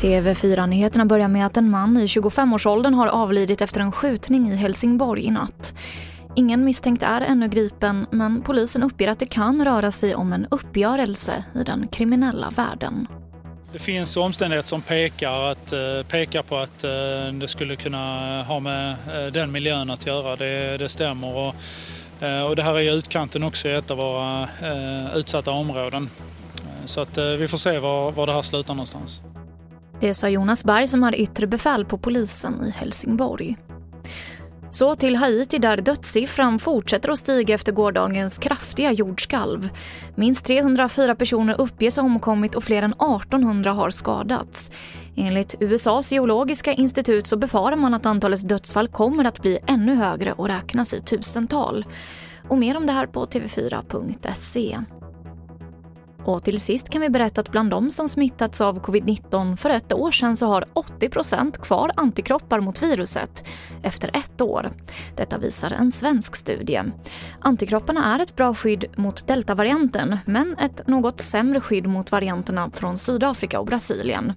TV4-nyheterna börjar med att en man i 25-årsåldern har avlidit efter en skjutning i Helsingborg i natt. Ingen misstänkt är ännu gripen men polisen uppger att det kan röra sig om en uppgörelse i den kriminella världen. Det finns omständigheter som pekar, att, eh, pekar på att eh, det skulle kunna ha med eh, den miljön att göra. Det, det stämmer. Och, Eh, och det här är ju utkanten också i ett av våra eh, utsatta områden. Eh, så att vi får se var, var det här slutar någonstans. Det sa Jonas Berg som hade yttre befäl på polisen i Helsingborg. Så till Haiti där dödssiffran fortsätter att stiga efter gårdagens kraftiga jordskalv. Minst 304 personer uppges ha omkommit och fler än 1800 har skadats. Enligt USAs geologiska institut så befarar man att antalet dödsfall kommer att bli ännu högre och räknas i tusental. Och mer om det här på tv4.se. Och till sist kan vi berätta att bland de som smittats av covid-19 för ett år sedan så har 80% kvar antikroppar mot viruset efter ett år. Detta visar en svensk studie. Antikropparna är ett bra skydd mot deltavarianten men ett något sämre skydd mot varianterna från Sydafrika och Brasilien.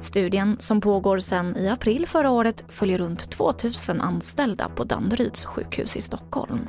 Studien som pågår sedan i april förra året följer runt 2000 anställda på Danderyds sjukhus i Stockholm.